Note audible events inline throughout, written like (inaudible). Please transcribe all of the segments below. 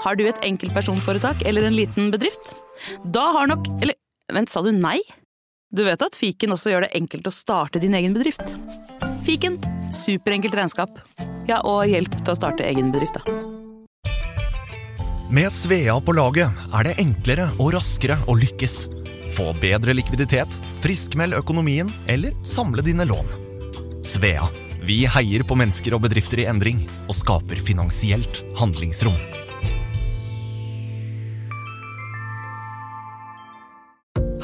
Har du et enkeltpersonforetak eller en liten bedrift? Da har nok Eller vent, sa du nei? Du vet at fiken også gjør det enkelt å starte din egen bedrift? Fiken superenkelt regnskap. Ja, og hjelp til å starte egen bedrift, da. Med Svea på laget er det enklere og raskere å lykkes. Få bedre likviditet, friskmeld økonomien eller samle dine lån. Svea vi heier på mennesker og bedrifter i endring og skaper finansielt handlingsrom.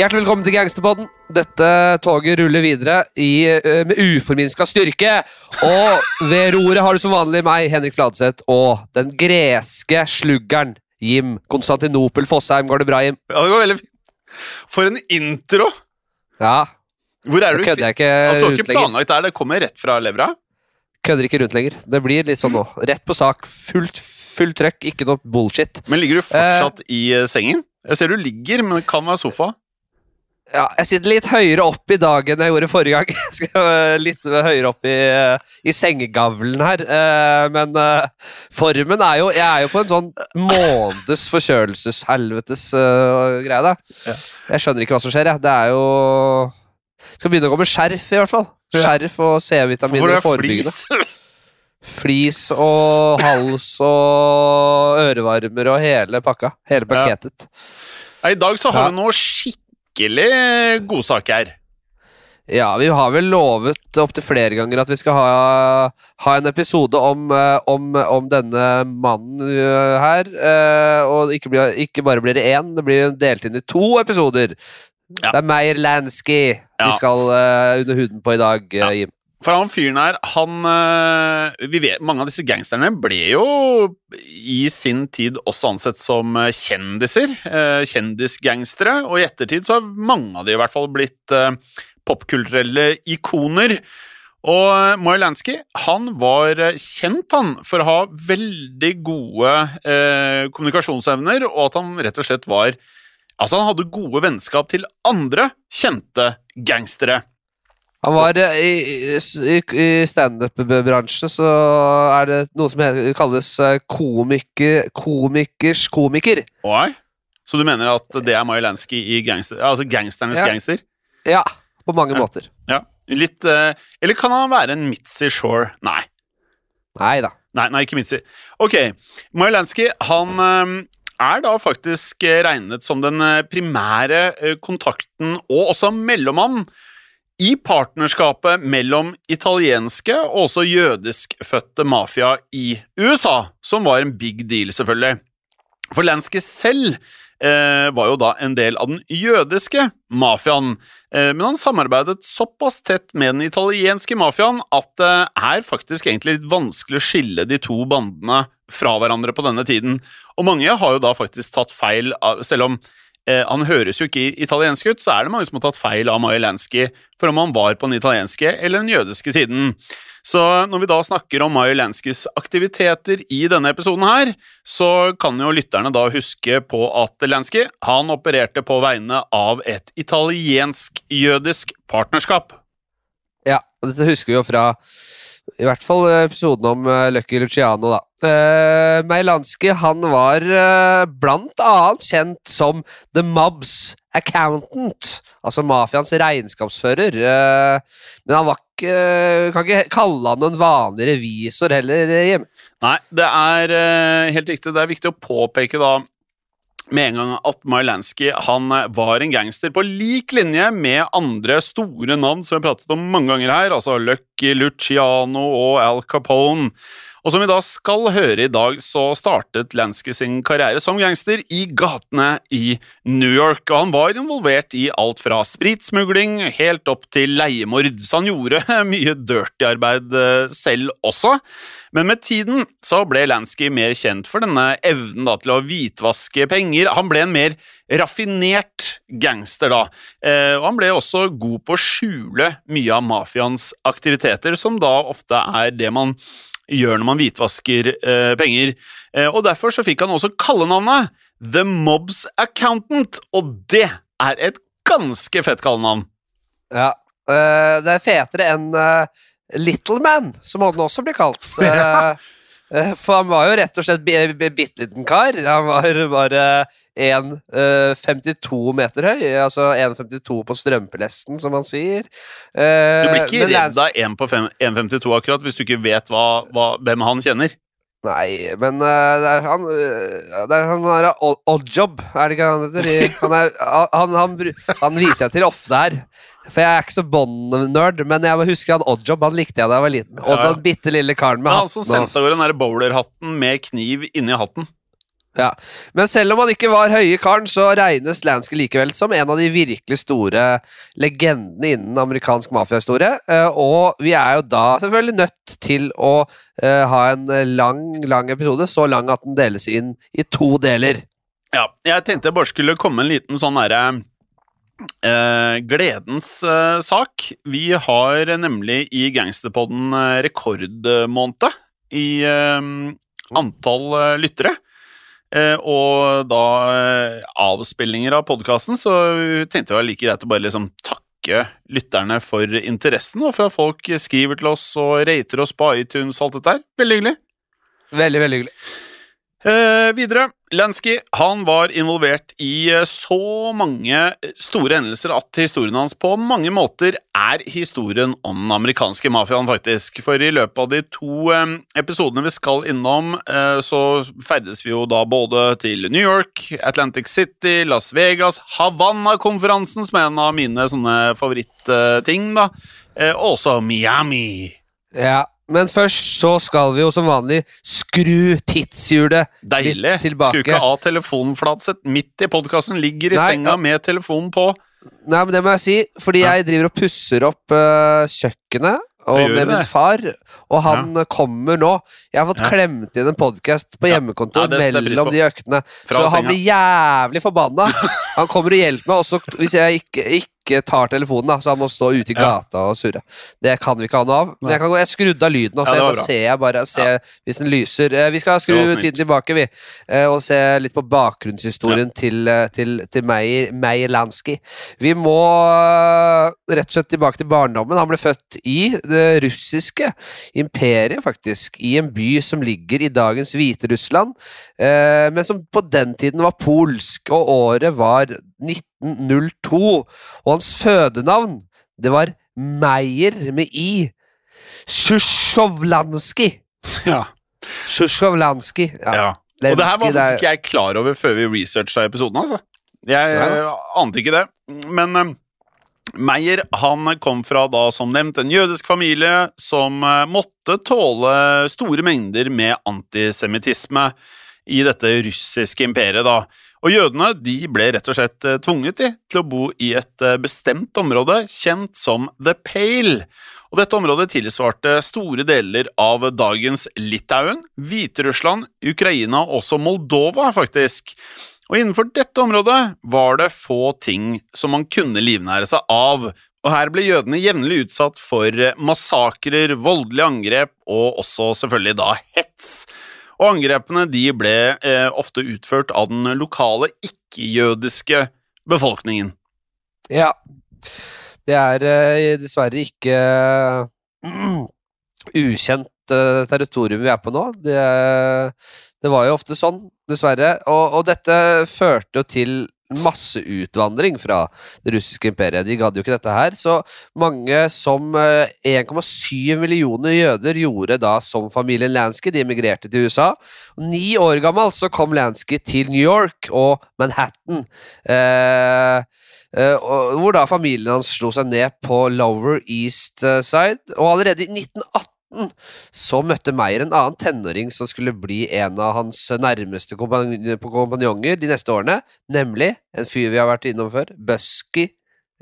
Hjertelig velkommen til Gangsterpodden. Dette toget ruller videre i, eh, med uforminska styrke. Og ved roret har du som vanlig meg, Henrik Fladseth, og den greske sluggeren Jim Konstantinopel Fossheim. Går det bra, Jim? Ja, det går veldig fint. For en intro! Ja. Hvor er Nå du? kødder jeg ikke Altså, du har rundt ikke planlagt der, det kommer rett fra levra? Kødder ikke rundt lenger. Det blir litt sånn nå. Rett på sak. Fullt, fullt trøkk, ikke noe bullshit. Men ligger du fortsatt i eh, sengen? Jeg ser du ligger, men det kan være sofa. Ja, jeg sitter litt høyere opp i dag enn jeg gjorde forrige gang. (laughs) Jeg skal øh, litt høyere opp i, øh, i sengegavlen her. Eh, Men formen er jo Jeg er jo på en sånn måneds forkjølelseshelvetes greie, da. Jeg skjønner ikke hva som skjer, jeg. Det er jo Skal begynne å gå med skjerf, i hvert fall. Skjerf og C-vitaminer. Og forebyggende. flis? Og hals og ørevarmer og hele pakka. Hele pakketet. Ja. I dag så har vi noe skikkelig godsaker. Ja, vi har vel lovet opptil flere ganger at vi skal ha, ha en episode om, eh, om, om denne mannen eh, her. eh, Og ikke, bli, ikke bare blir det én, det blir delt inn i to episoder. Ja. Det er Meyer Lansky vi skal eh, under huden på i dag, eh. Jim. For han fyren her, han eh, vi vet, Mange av disse gangsterne ble jo i sin tid også ansett som eh, kjendiser. eh, Kjendisgangstere. Og i ettertid så har mange av de i hvert fall blitt popkulturelle ikoner. Og eh, Moy Lansky han var kjent han for å ha veldig gode kommunikasjonsevner, og at han rett og slett var Altså, han hadde gode vennskap til andre kjente gangstere. Han var eh, i, i, i standup-bransjen, så er det noe som heter, kalles eh, komiker, komikers komiker. Oi. Så du mener at det er Majolanski i gangster, altså gangsternes Ja. gangster? Ja, på mange Ja. måter. Ja. Litt eh, Eller kan han være en Mitzi Shore? Nei. Nei da. Nei, nei, ikke Mitzi. Ok, Majolanski, han er da faktisk regnet som den primære kontakten, og også mellommann, i partnerskapet mellom italienske og også jødiskfødte mafia i USA, som var en big deal, selvfølgelig. For Lansky selv eh, var jo da en del av den jødiske mafiaen, eh, men han samarbeidet såpass tett med den italienske mafiaen at det er faktisk egentlig litt vanskelig å skille de to bandene fra hverandre på denne tiden. Og mange har jo da faktisk tatt feil, av, selv om eh, han høres jo ikke italiensk ut, så er det mange som har tatt feil av Majolanski for om han var på den italienske eller den jødiske siden. Så når vi da snakker om Majolanskis aktiviteter i denne episoden her, så kan jo lytterne da huske på at Lansky han opererte på vegne av et italiensk-jødisk partnerskap. Ja, og dette husker vi jo fra i hvert fall episoden om uh, Lucky Luciano, da. Uh, Meilanski han var eh, blant annet kjent som The Mobs Accountant, altså mafiaens regnskapsfører. Eh, men han var ikke Kan ikke kalle han en vanlig revisor heller, eh, Jim. Nei, det er eh, helt riktig. Det er viktig å påpeke da med en gang at Mylansky han eh, var en gangster på lik linje med andre store navn som vi har pratet om mange ganger her, altså Lucky Luciano og Al Capone. Og som vi da skal høre i dag, så startet Lansky sin karriere som gangster i gatene i New York, og han var involvert i alt fra spritsmugling helt opp til leiemord, så han gjorde (laughs) mye dirty arbeid eh, selv også. Men med tiden så ble Lansky mer kjent for denne evnen da, til å hvitvaske penger. Han ble en mer raffinert gangster, da. Eh, og han ble også god på å skjule mye av mafiaens aktiviteter, som da ofte er det man gjør når man hvitvasker eh, penger. Eh, og Derfor så fikk han også kallenavnet The Mobs Accountant, og det er et ganske fett kallenavn. Ja. eh, det er fetere enn uh, Little Man, som han også blir kalt. (laughs) ja. eh, for han var jo rett og slett bi- bi- bitte liten kar. Han var bare 1,52 meter høy, altså 1,52 på strømpelesten, som man sier. Eh, Du blir ikke men redd av 1 på 1,52 akkurat, hvis du ikke vet hva, hva, hvem han kjenner. Nei, men eh, det er han Det er han der Oddjob, er det ikke han heter? (laughs) Han, er, han, han, han viser jeg til ofte her. For jeg er ikke så Bond-nerd, men jeg husker han Oddjob. Han likte jeg da jeg var liten. Og Ja, ja. den bitte lille karen med hatten. han som sendte gårde den der bowlerhatten med kniv inni hatten. Ja. Men selv om han ikke var høye karen, så regnes Lansky likevel som en av de virkelig store legendene innen amerikansk mafiahistorie. Eh, Og vi er jo da selvfølgelig nødt til å eh, ha en lang, lang episode, så lang at den deles inn i to deler. Ja, jeg tenkte jeg bare skulle komme en liten sånn derre eh, gledens eh, sak. Vi har nemlig i Gangsterpodden eh, rekordmåned i eh, antall eh, lyttere. Eh, og da avspillinger av podkasten, så tenkte jeg var like greit å bare liksom takke lytterne for interessen, og for at folk skriver til oss og rater oss på iTunes og alt dette her. Veldig hyggelig. Veldig, veldig hyggelig. Eh, videre, Lansky han var involvert i eh, så mange store hendelser at historien hans på mange måter er historien om den amerikanske mafiaen, faktisk. For i løpet av de to eh, episodene vi skal innom, eh, så ferdes vi jo da både til New York, Atlantic City, Las Vegas, Havanna-konferansen, som er en av mine sånne favorittting, da, eh, og også Miami. Ja, men først så skal vi jo som vanlig skru tidshjulet Deilig. tilbake. Skru ikke av telefonen, Flatseth. Midt i podkasten ligger i Nei, senga med telefonen på. Nei, men det må jeg si, fordi Ja. jeg driver og pusser opp uh, kjøkkenet og med du min far, og han ja. kommer nå. Jeg har fått Ja. klemt inn en podkast på hjemmekontor det mellom de øktene. Fra så han blir jævlig forbanna. (laughs) Han kommer og hjelper meg, også hvis jeg ikke, ikke tar telefonen, da, så han må stå ute i gata og surre. Det kan vi ikke ha noe av. Men jeg, kan gå, jeg skrudde av lyden, var da ser jeg bare ser hvis den lyser. Eh, Vi skal skru tiden tilbake, vi, eh, og se litt på bakgrunnshistorien til, eh, til, til Meyer, Meyer Lansky. Vi må rett og slett tilbake til barndommen. Han ble født i det russiske imperiet, faktisk. I en by som ligger i dagens Hviterussland, men som på den tiden var polsk, og året var 1902. Og hans fødenavn, det var Meyer med i. Sjusjovlanskij. Ja. Sjusjovlanskij. Ja. ja. Og det her var faktisk ikke jeg klar over før vi researcha episoden, altså. Jeg Ja. ante ikke det. Men eh, Meyer han kom fra da, som nevnt, en jødisk familie som uh, måtte tåle store mengder med antisemittisme i dette russiske imperiet. da. Og jødene de ble rett og slett eh, tvunget de, til å bo i et eh, bestemt område kjent som The Pale. Og dette området tilsvarte store deler av dagens Litauen, Hviterussland, Ukraina og også Moldova, faktisk. Og innenfor dette området var det få ting som man kunne livnære seg av. Og her ble jødene jevnlig utsatt for eh, massakrer, voldelige angrep og også selvfølgelig da hets. Og angrepene de ble eh, ofte utført av den lokale ikke-jødiske befolkningen. Ja. Det er eh, dessverre ikke mm, ukjent eh, territorium vi er på nå. Det, det var jo ofte sånn, dessverre. Og, og dette førte jo til masseutvandring fra det russiske imperiet. De gadd jo ikke dette her. Så mange som eh, 1,7 millioner jøder gjorde da som familien Lansky. De emigrerte til USA. Ni år gammel så kom Lansky til New York og Manhattan. Eh, Eh, hvor da familien hans slo seg ned på Lower East eh, Side. Og allerede i 1918 18 så møtte Meyer en annen tenåring som skulle bli en av hans nærmeste kompanjonger de neste årene, nemlig en fyr vi har vært innom før, Busky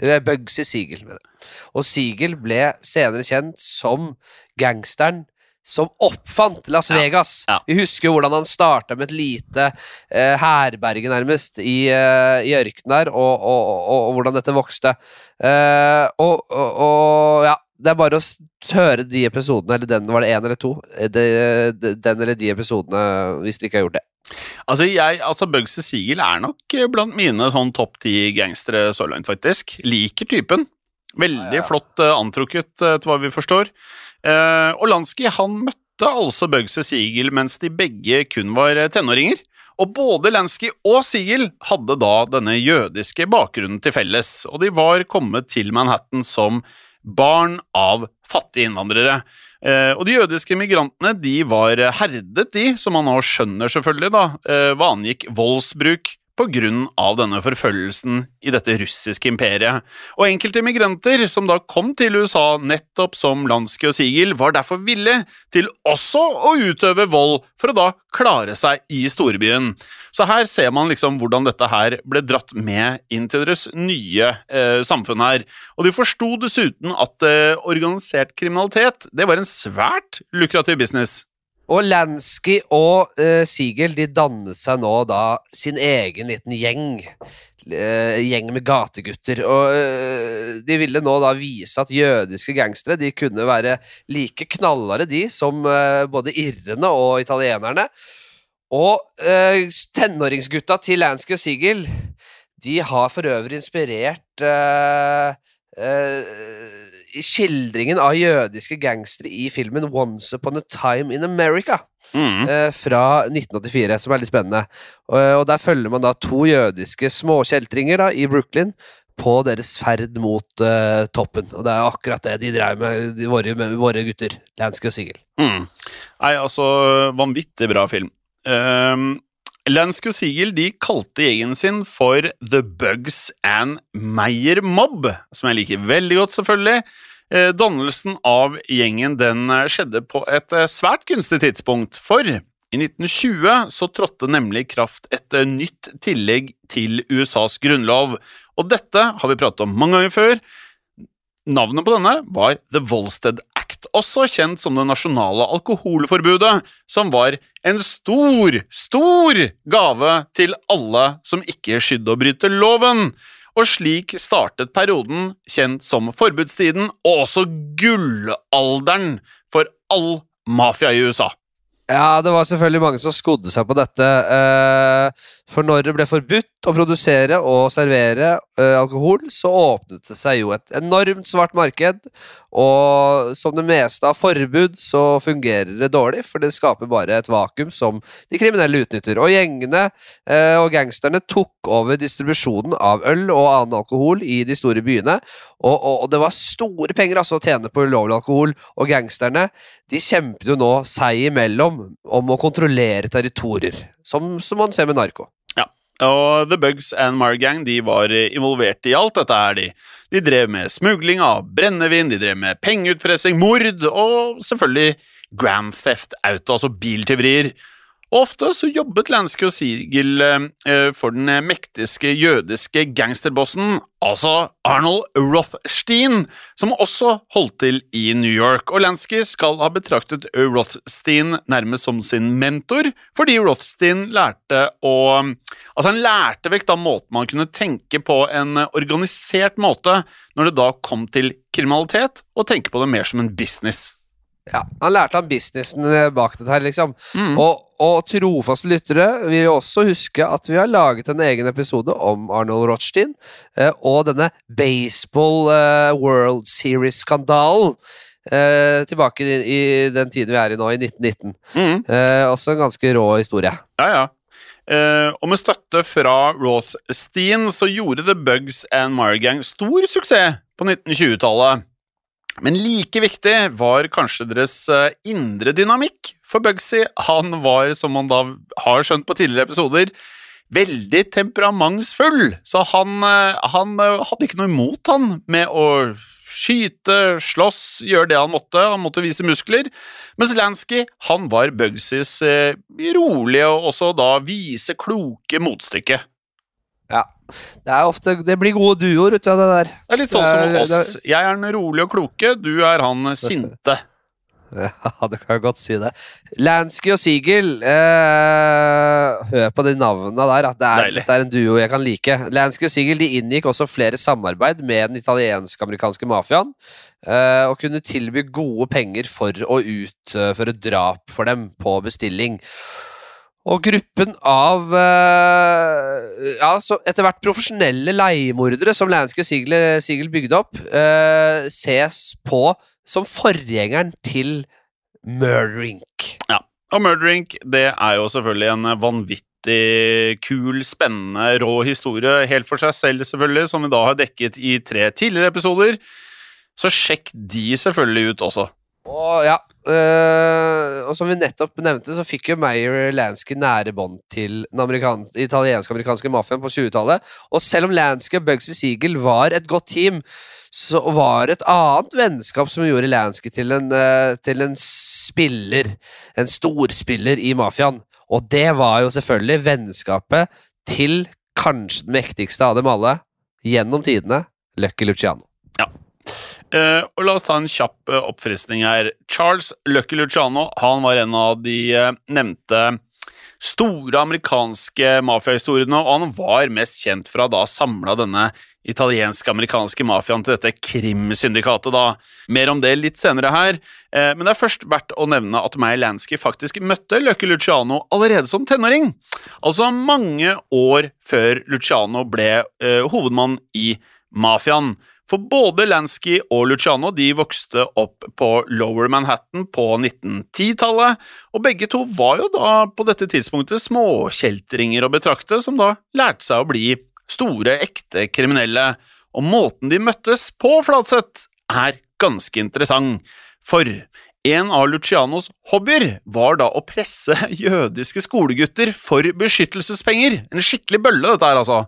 eh, Bugsy Siegel. Mener. jeg. Og Siegel ble senere kjent som gangsteren som oppfant Las Vegas. ja. Vi husker hvordan han starta med et lite eh, herberge, nærmest, i, eh, i ørkenen der, og, og, og, og hvordan dette vokste. Eh, og, og ja, det er bare å høre de episodene, eller den, var det én eller to? Eh, den eller de episodene, hvis dere ikke har gjort det. Altså, jeg, altså Bugsy Siegel er nok eh, blant mine sånn topp ti gangstere så langt, faktisk. Liker typen. Veldig Ja, ja. flott uh, antrukket, eh, etter hva vi forstår. Uh, Olanski han møtte altså Bugsy Siegel mens de begge kun var tenåringer. Og både Lansky og Siegel hadde da denne jødiske bakgrunnen til felles, og de var kommet til Manhattan som barn av fattige innvandrere. Eh, og de jødiske migrantene de var herdet, de, som man nå skjønner selvfølgelig, da, eh, hva angikk voldsbruk på grunn av denne forfølgelsen i dette russiske imperiet. Og enkelte migranter som da kom til USA nettopp som Lansky og Siegel, var derfor villige til også å utøve vold for å da klare seg i storbyen. Så her ser man liksom hvordan dette her ble dratt med inn til deres nye eh, samfunn her. Og de forsto dessuten at eh, organisert kriminalitet det var en svært lukrativ business. Og Lansky og uh, Siegel de dannet seg nå da sin egen liten gjeng. Uh, gjeng med gategutter. Og uh, de ville nå da vise at jødiske gangstere de kunne være like knallharde, de, som eh, både irrene og italienerne. Og eh, tenåringsgutta til Lansky og Siegel de har for øvrig inspirert uh, eh, skildringen av jødiske gangstere i filmen Once Upon a Time in America Mm. eh, fra 1984, som er litt spennende. Og, og der følger man da to jødiske småkjeltringer da, i Brooklyn på deres ferd mot uh, toppen. Og det er akkurat det de drev med, de, våre, med våre gutter, Lansky og Sigel. Mm. Nei, altså, vanvittig bra film. Um, Lansky og Siegel de kalte gjengen sin for The Bugs and Meyer Mob, som jeg liker veldig godt, selvfølgelig. Eh, dannelsen av gjengen den eh, skjedde på et eh, svært gunstig tidspunkt, for i 1920 så trådte nemlig kraft et nytt tillegg til USAs grunnlov, og dette har vi pratet om mange ganger før. Navnet på denne var The Volstead Act, også kjent som det nasjonale alkoholforbudet, som var en stor, stor gave til alle som ikke skydde å bryte loven. Og slik startet perioden kjent som forbudstiden, og også gullalderen for all mafia i USA. Ja, det var selvfølgelig mange som skodde seg på dette. eh, for når det ble forbudt å produsere og servere eh, alkohol, så åpnet det seg jo et enormt svart marked. Og som det meste av forbud, så fungerer det dårlig, for det skaper bare et vakuum som de kriminelle utnytter. Og gjengene eh, og gangsterne tok over distribusjonen av øl og annen alkohol i de store byene. Og, og, og det var store penger altså å tjene på ulovlig alkohol, og gangsterne de kjempet jo nå seg imellom om å kontrollere territorier, som, som man ser med narko. Ja, Og The Bugs and Margang de var eh, involvert i alt dette her, de. De drev med smugling av brennevin, de drev med pengeutpressing, mord og selvfølgelig Grand Theft Auto, altså biltyverier. Og ofte så jobbet Lansky og Siegel eh, for den eh, mektiske jødiske gangsterbossen, altså Arnold Rothstein, som også holdt til i New York. Og Lansky skal ha betraktet Rothstein nærmest som sin mentor, fordi Rothstein lærte å Altså, han lærte vekk da måten man kunne tenke på en eh, organisert måte når det da kom til kriminalitet, og tenke på det mer som en business. Ja, Han lærte han businessen eh, bak dette her, liksom. Mm. Og, og trofaste lyttere vil også huske at vi har laget en egen episode om Arnold Rothstein eh, og denne baseball eh, World Series-skandalen. Eh, tilbake i, i den tiden vi er i nå, i 1919. Mm. Eh, også en ganske rå historie. Ja, ja. Eh, og med støtte fra Rothstein så gjorde The Bugs and Margang stor suksess på 1920-tallet. Men like viktig var kanskje deres eh, indre dynamikk. For Bugsy han var, som man da har skjønt på tidligere episoder, veldig temperamentsfull. Så han, eh, han eh, hadde ikke noe imot han med å skyte, slåss, gjøre det han måtte. Han måtte vise muskler. Mens Lansky han var Bugsys rolige og også da vise kloke motstykke. Ja. Det er ofte Det blir gode duoer ut av det der. Det er litt sånn som Det er- det oss. Jeg er den rolige og kloke, du er han sinte. (laughs) Ja, det kan godt si det. Lansky og Siegel eh, Hør på de navnene der. At det er, dette er en duo jeg kan like. Lansky og Siegel de inngikk også flere samarbeid med den italiensk-amerikanske mafiaen. eh, og kunne tilby gode penger for å utføre drap for dem på bestilling. Og gruppen av eh, ja, etter hvert profesjonelle leiemordere som Lanske Siegel, Siegel bygde opp, eh, ses på som forgjengeren til Murderink. Og Murderink, det er jo selvfølgelig en vanvittig kul, spennende, rå historie, helt for seg selv selvfølgelig, som vi da har dekket i tre tidligere episoder. Så sjekk de selvfølgelig ut også. Og ja, og som vi nettopp nevnte, så fikk jo Meyer Lansky nære bånd til den amerikan italiensk-amerikanske mafiaen på 20-tallet. Og selv om Lansky og Bugsy Siegel var et godt team, så var det et annet vennskap som gjorde Lansky til en, øh, til en spiller, en storspiller i mafiaen. Og det var jo selvfølgelig vennskapet til kanskje den mektigste av dem alle, gjennom tidene, Lucky Luciano. Eh, og la oss ta en kjapp uh, oppfriskning her. Charles Lucky Luciano han var en av de uh, nevnte store amerikanske mafiahistoriene, og han var mest kjent for å da samla denne italiensk-amerikanske mafiaen til dette krimsyndikatet. da. Mer om det litt senere her, men det er først verdt å nevne at Meyer Lansky faktisk møtte Lucky Luciano allerede som tenåring. Altså mange år før Luciano ble hovedmann i mafiaen. For både Lansky og Luciano de vokste opp på Lower Manhattan på 1910-tallet, og begge to var jo da på dette tidspunktet småkjeltringer å betrakte, som da lærte seg å bli store, ekte kriminelle. Og måten de møttes på, Flatseth, er ganske interessant. For en av Lucianos hobbyer var da å presse (laughs) jødiske skolegutter for beskyttelsespenger. En skikkelig bølle, dette her, altså.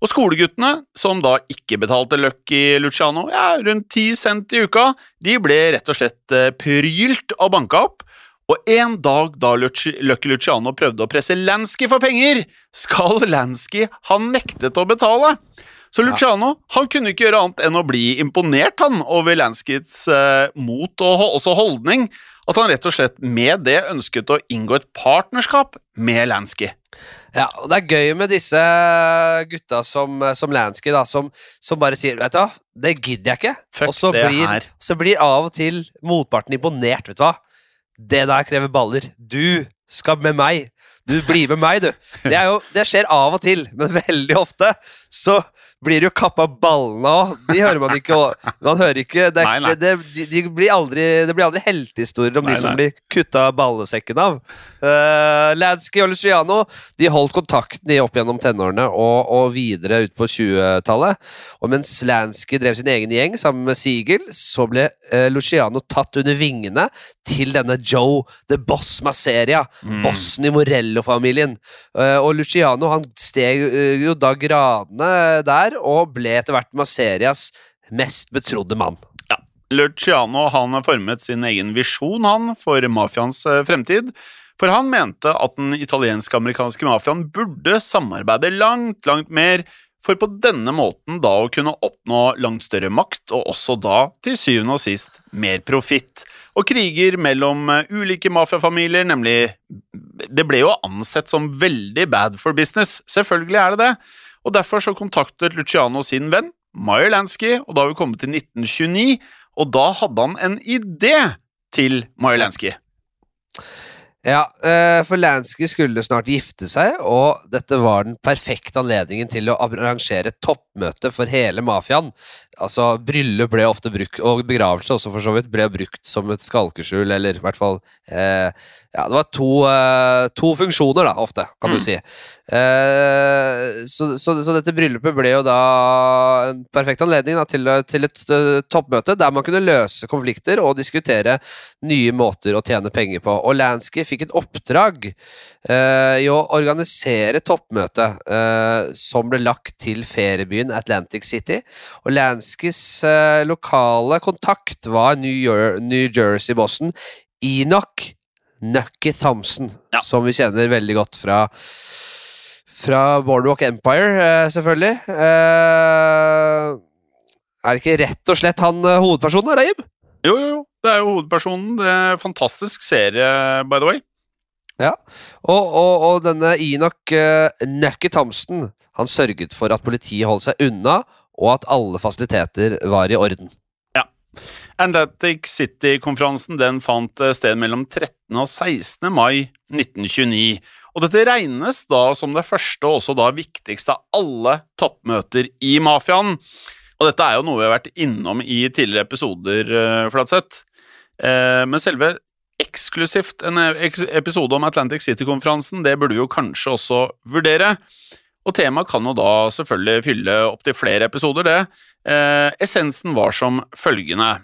Og skoleguttene, som da ikke betalte Lucky Luciano ja, rundt ti cent i uka, de ble rett og slett eh, prylt og banka opp. Og en dag da Lucky Luciano prøvde å presse Lansky for penger, skal Lansky ha nektet å betale. Så Luciano han kunne ikke gjøre annet enn å bli imponert han over Lanskys eh, mot og også holdning, at han rett og slett med det ønsket å inngå et partnerskap med Lansky. Ja, og det er gøy med disse gutta som, som Lansky, da, som, som bare sier Vet du hva, det gidder jeg ikke. Fuck og så blir, så blir av og til motparten imponert, vet du hva. Det der krever baller. Du skal med meg. Du blir med meg, du. Det, er jo, det skjer av og til, men (laughs) veldig ofte så blir det jo kappa ballene òg. De hører man ikke. Man hører ikke det, Nei, nei. det, de, de blir aldri, det blir aldri heltehistorier om Nei, de som blir kutta ballesekken av. Uh, Lansky og Luciano de holdt kontakten i opp gjennom tenårene og, og videre ut på 20-tallet. Og mens Lansky drev sin egen gjeng sammen med Siegel, så ble uh, Luciano tatt under vingene til denne Joe the Boss Masseria, Mm. bossen i Morello-familien. Uh, og Luciano han steg jo da gradene der og ble etter hvert Maserias mest betrodde mann. Ja, Luciano han formet sin egen visjon han for mafiaens eh, fremtid. For han mente at den italiensk-amerikanske mafiaen burde samarbeide langt, langt mer, for på denne måten da å kunne oppnå langt større makt, og også da, til syvende og sist, mer profitt. Og kriger mellom eh, ulike mafiafamilier, nemlig Det ble jo ansett som veldig bad for business. Selvfølgelig er det det. Og derfor så kontaktet Luciano sin venn, Meyer Lansky, og da har vi kommet til 1929, og da hadde han en idé til Meyer Lansky. Ja, eh, for Lansky skulle snart gifte seg, og dette var den perfekte anledningen til å arrangere et toppmøte for hele mafiaen. Altså, Bryllup ble ofte brukt, og begravelse også for så vidt, ble brukt som et skalkeskjul, eller i hvert fall eh, Ja, det var to, eh, to funksjoner, da, ofte, kan Mm. du si. Eh, så, så, så dette bryllupet ble jo da en perfekt anledning da, til, til et eh, toppmøte der man kunne løse konflikter og diskutere nye måter å tjene penger på. Og Lansky fikk et oppdrag eh, i å organisere toppmøtet eh, som ble lagt til feriebyen byen Atlantic City. Og Lanskys eh, lokale kontakt var New, New Jersey-bossen Enoch Nucky Thompson, Ja. som vi kjenner veldig godt fra fra Boardwalk Empire, eh, selvfølgelig. Eh, er det ikke rett og slett han hovedpersonen, Reim? Jo, jo, jo. Det er jo hovedpersonen. Det er en fantastisk serie, by the way. Og, og, og denne Inok uh, Nucky Thomsen Han sørget for at politiet holdt seg unna, og at alle fasiliteter var i orden. Ja. Atlantic City-konferansen den fant eh, sted mellom 13. og 16. mai 1929. Og dette regnes da som det første og også da viktigste av alle toppmøter i mafiaen. Og dette er jo noe vi har vært innom i tidligere episoder, eh, Flatseth. Eh, Men selve eksklusivt en episode om Atlantic City-konferansen, det burde vi jo kanskje også vurdere. Og temaet kan jo da selvfølgelig fylle opptil flere episoder, det. Eh, essensen var som følgende.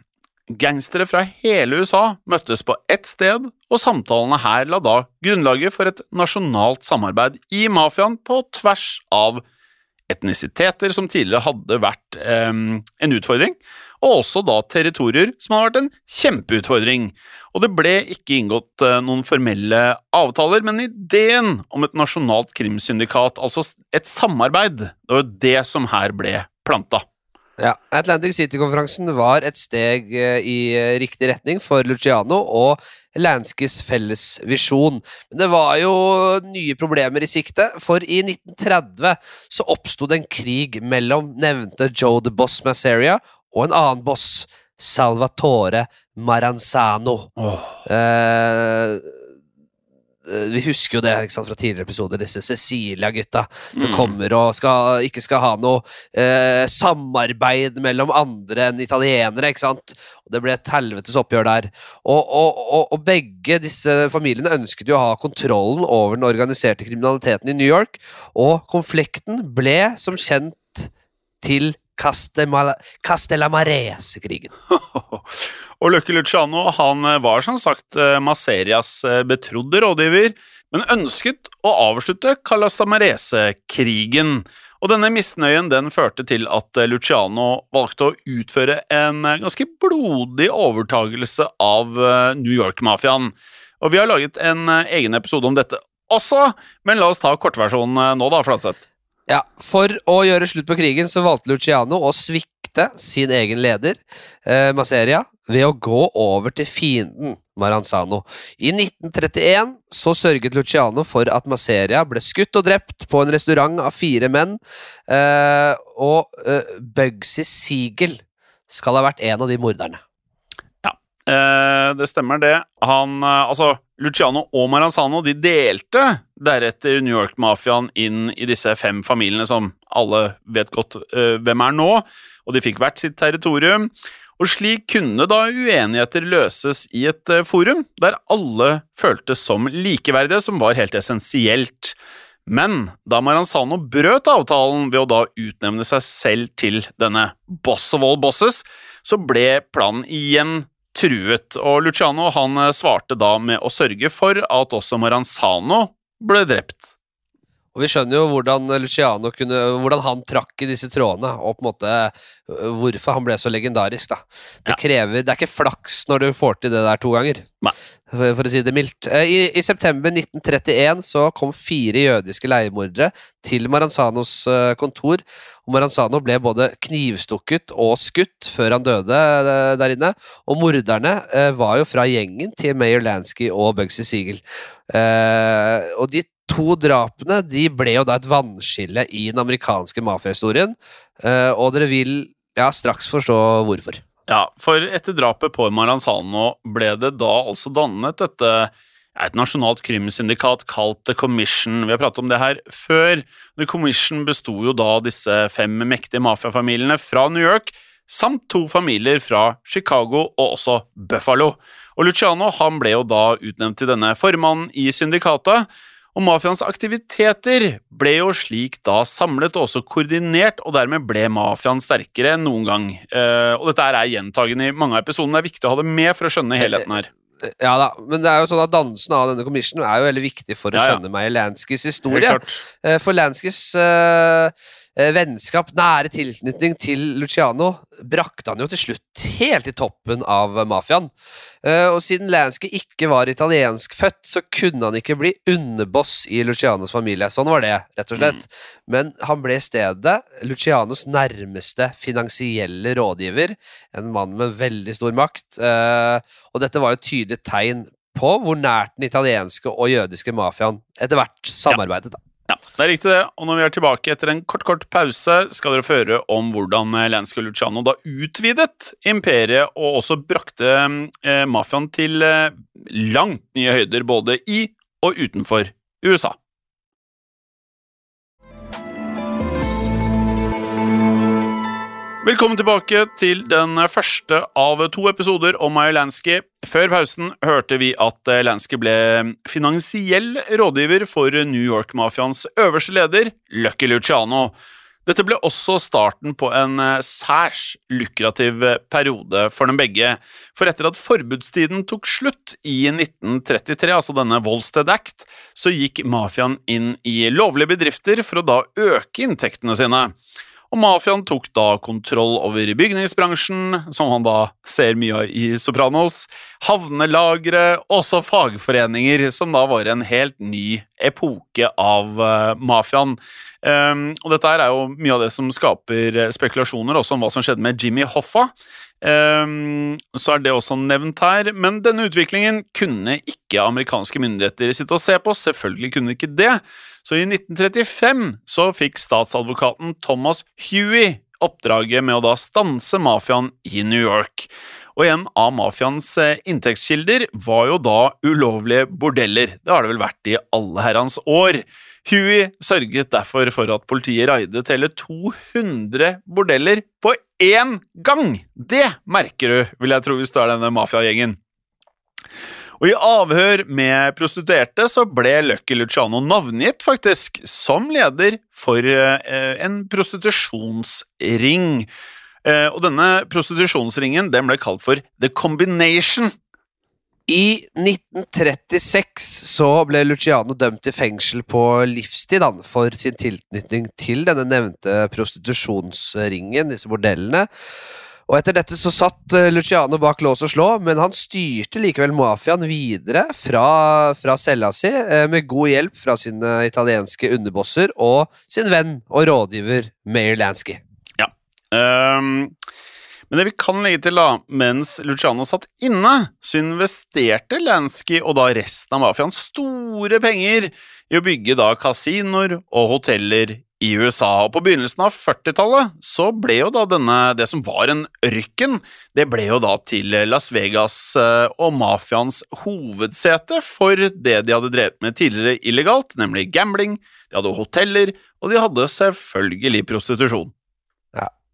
Gangstere fra hele USA møttes på ett sted, og samtalene her la da grunnlaget for et nasjonalt samarbeid i mafiaen på tvers av etnisiteter som tidligere hadde vært eh, en utfordring, og også da territorier som har vært en kjempeutfordring. Og det ble ikke inngått eh, noen formelle avtaler, men ideen om et nasjonalt krimsyndikat, altså et samarbeid, det var jo det som her ble planta. Ja, Atlantic City-konferansen var et steg eh, i eh, riktig retning for Luciano og Lanskys felles visjon. Men det var jo nye problemer i sikte, for i 1930 så oppsto det en krig mellom nevnte Joe the Boss Masseria og en annen boss, Salvatore Maranzano. Eh, vi husker jo det sant, fra tidligere episoder, disse Cecilia-gutta som Mm. kommer og skal, ikke skal ha noe eh, samarbeid mellom andre enn italienere. ikke sant? Og Det ble et helvetes oppgjør der. Og, og, og, og begge disse familiene ønsket jo å ha kontrollen over den organiserte kriminaliteten i New York, og konflikten ble som kjent til Castellamarese-krigen. (laughs) Og Løkke Luciano han eh, var som sagt eh, Maserias eh, betrodde rådgiver, men ønsket å avslutte Calastamarese-krigen. Og denne misnøyen den førte til at Luciano valgte å utføre en ganske blodig overtagelse av New York-mafiaen. Og vi har laget en egen episode om dette også, men la oss ta kortversjonen nå, da, Flatseth. Ja, For å gjøre slutt på krigen så valgte Luciano å svikte sin egen leder, eh, Maseria, ved å gå over til fienden Maranzano. I 1931 så sørget Luciano for at Maseria ble skutt og drept på en restaurant av fire menn, eh, og eh, Bugsy Siegel skal ha vært en av de morderne. Eh, det stemmer, det. Han, eh, altså, Luciano og Maranzano de delte deretter New York-mafiaen inn i disse fem familiene som alle vet godt uh, hvem er nå, og de fikk hvert sitt territorium. Og slik kunne da uenigheter løses i et uh, forum der alle føltes som likeverdige, som var helt essensielt. Men da Maranzano brøt avtalen ved å da utnevne seg selv til denne boss of all bosses, så ble planen igjen truet, og Luciano han eh, svarte da med å sørge for at også Maranzano ble drept. Og vi skjønner jo hvordan Luciano kunne Hvordan han trakk i disse trådene, og på en måte øh, hvorfor han ble så legendarisk. da Det Ja. krever Det er ikke flaks når du får til det der to ganger, Nei. For, å si det mildt. Eh, I, I september 1931 så kom fire jødiske leiemordere til Maranzanos øh, kontor. Og Maranzano ble både knivstukket og skutt før han døde øh, der inne. Og morderne var jo fra gjengen til Mayor Lansky og Bugsy Siegel. Eh, og de to drapene de ble jo da et vannskille i den amerikanske mafiahistorien, eh, og dere vil ja, straks forstå hvorfor. Ja, for etter drapet på Maranzano ble det da altså dannet dette et nasjonalt krimsyndikat kalt The Commission. Vi har pratet om det her før. The Commission besto jo da disse fem mektige mafiafamiliene fra New York, samt to familier fra Chicago og også Buffalo. Og Luciano han ble jo da utnevnt til denne formannen i syndikatet. Og mafiaens aktiviteter ble jo slik da samlet og også koordinert, og dermed ble mafiaen sterkere enn noen gang. Uh, og dette er gjentagende i mange av episodene. Det er viktig å ha det med for å skjønne helheten her. Ja da, men det er jo sånn at dannelsen av denne commissionen er jo veldig viktig for å Ja, ja. skjønne meg Lanskys Lanskis historie. Eh, For Lanskys eh, eh, vennskap, nære tilknytning til Luciano, brakte han jo til slutt helt i toppen av mafiaen. Eh, og siden Lansky ikke var italiensk født, så kunne han ikke bli underboss i Lucianos familie. Sånn var det, rett og slett. Men han ble i stedet Lucianos nærmeste finansielle rådgiver. En mann med veldig stor makt. eh, og dette var jo et tydelig tegn på hvor nært den italienske og jødiske mafiaen etter hvert samarbeidet. da. Ja, det er riktig det. Og når vi er tilbake etter en kort, kort pause, skal dere få høre om hvordan eh, Lansky Luciano da utvidet imperiet og også brakte eh, mafiaen til eh, langt nye høyder både i og utenfor USA. Velkommen tilbake til den første av to episoder om Meyer Lansky. Før pausen hørte vi at eh, Lansky ble finansiell rådgiver for New York-mafiaens øverste leder, Lucky Luciano. Dette ble også starten på en eh, særs lukrativ eh, periode for dem begge, for etter at forbudstiden tok slutt i 1933, altså denne Volstead Act, så gikk mafiaen inn i lovlige bedrifter for å da øke inntektene sine og mafiaen tok da kontroll over bygningsbransjen, som han da ser mye av i Sopranos, havnelagre, også fagforeninger, som da var en helt ny epoke av uh, mafiaen. Um, og dette er jo mye av det som skaper spekulasjoner også om hva som skjedde med Jimmy Hoffa. Um, så er det også nevnt her, men denne utviklingen kunne ikke amerikanske myndigheter sitte og se på. Selvfølgelig kunne de ikke det. Så i 1935 så fikk statsadvokaten Thomas Huey oppdraget med å da stanse mafiaen i New York. Og en av mafiaens inntektskilder var jo da ulovlige bordeller. Det har det vel vært i alle herrens år. Huey sørget derfor for at politiet raidet hele 200 bordeller på én gang! Det merker du, vil jeg tro, hvis du er denne mafiagjengen. Og i avhør med prostituerte så ble Lucky Luciano navngitt, faktisk, som leder for eh, en prostitusjonsring. Eh, og denne prostitusjonsringen den ble kalt for The Combination. I 1936 så ble Luciano dømt til fengsel på livstid for sin tilknytning til denne nevnte prostitusjonsringen, disse bordellene. Og Etter dette så satt eh, Luciano bak lås og slå, men han styrte likevel mafiaen videre fra, fra cella si, eh, med god hjelp fra sine italienske underbosser og sin venn og rådgiver Mayor Lansky. Ja. Um, men det vi kan legge til, da, mens Luciano satt inne, så investerte Lansky og da resten av mafiaen store penger i å bygge da kasinoer og hoteller i USA. Og på begynnelsen av 40-tallet så ble jo da denne, det som var en ørken, det ble jo da til Las Vegas eh, og mafiaens hovedsete for det de hadde drevet med tidligere illegalt, nemlig gambling, de hadde hoteller, og de hadde selvfølgelig prostitusjon.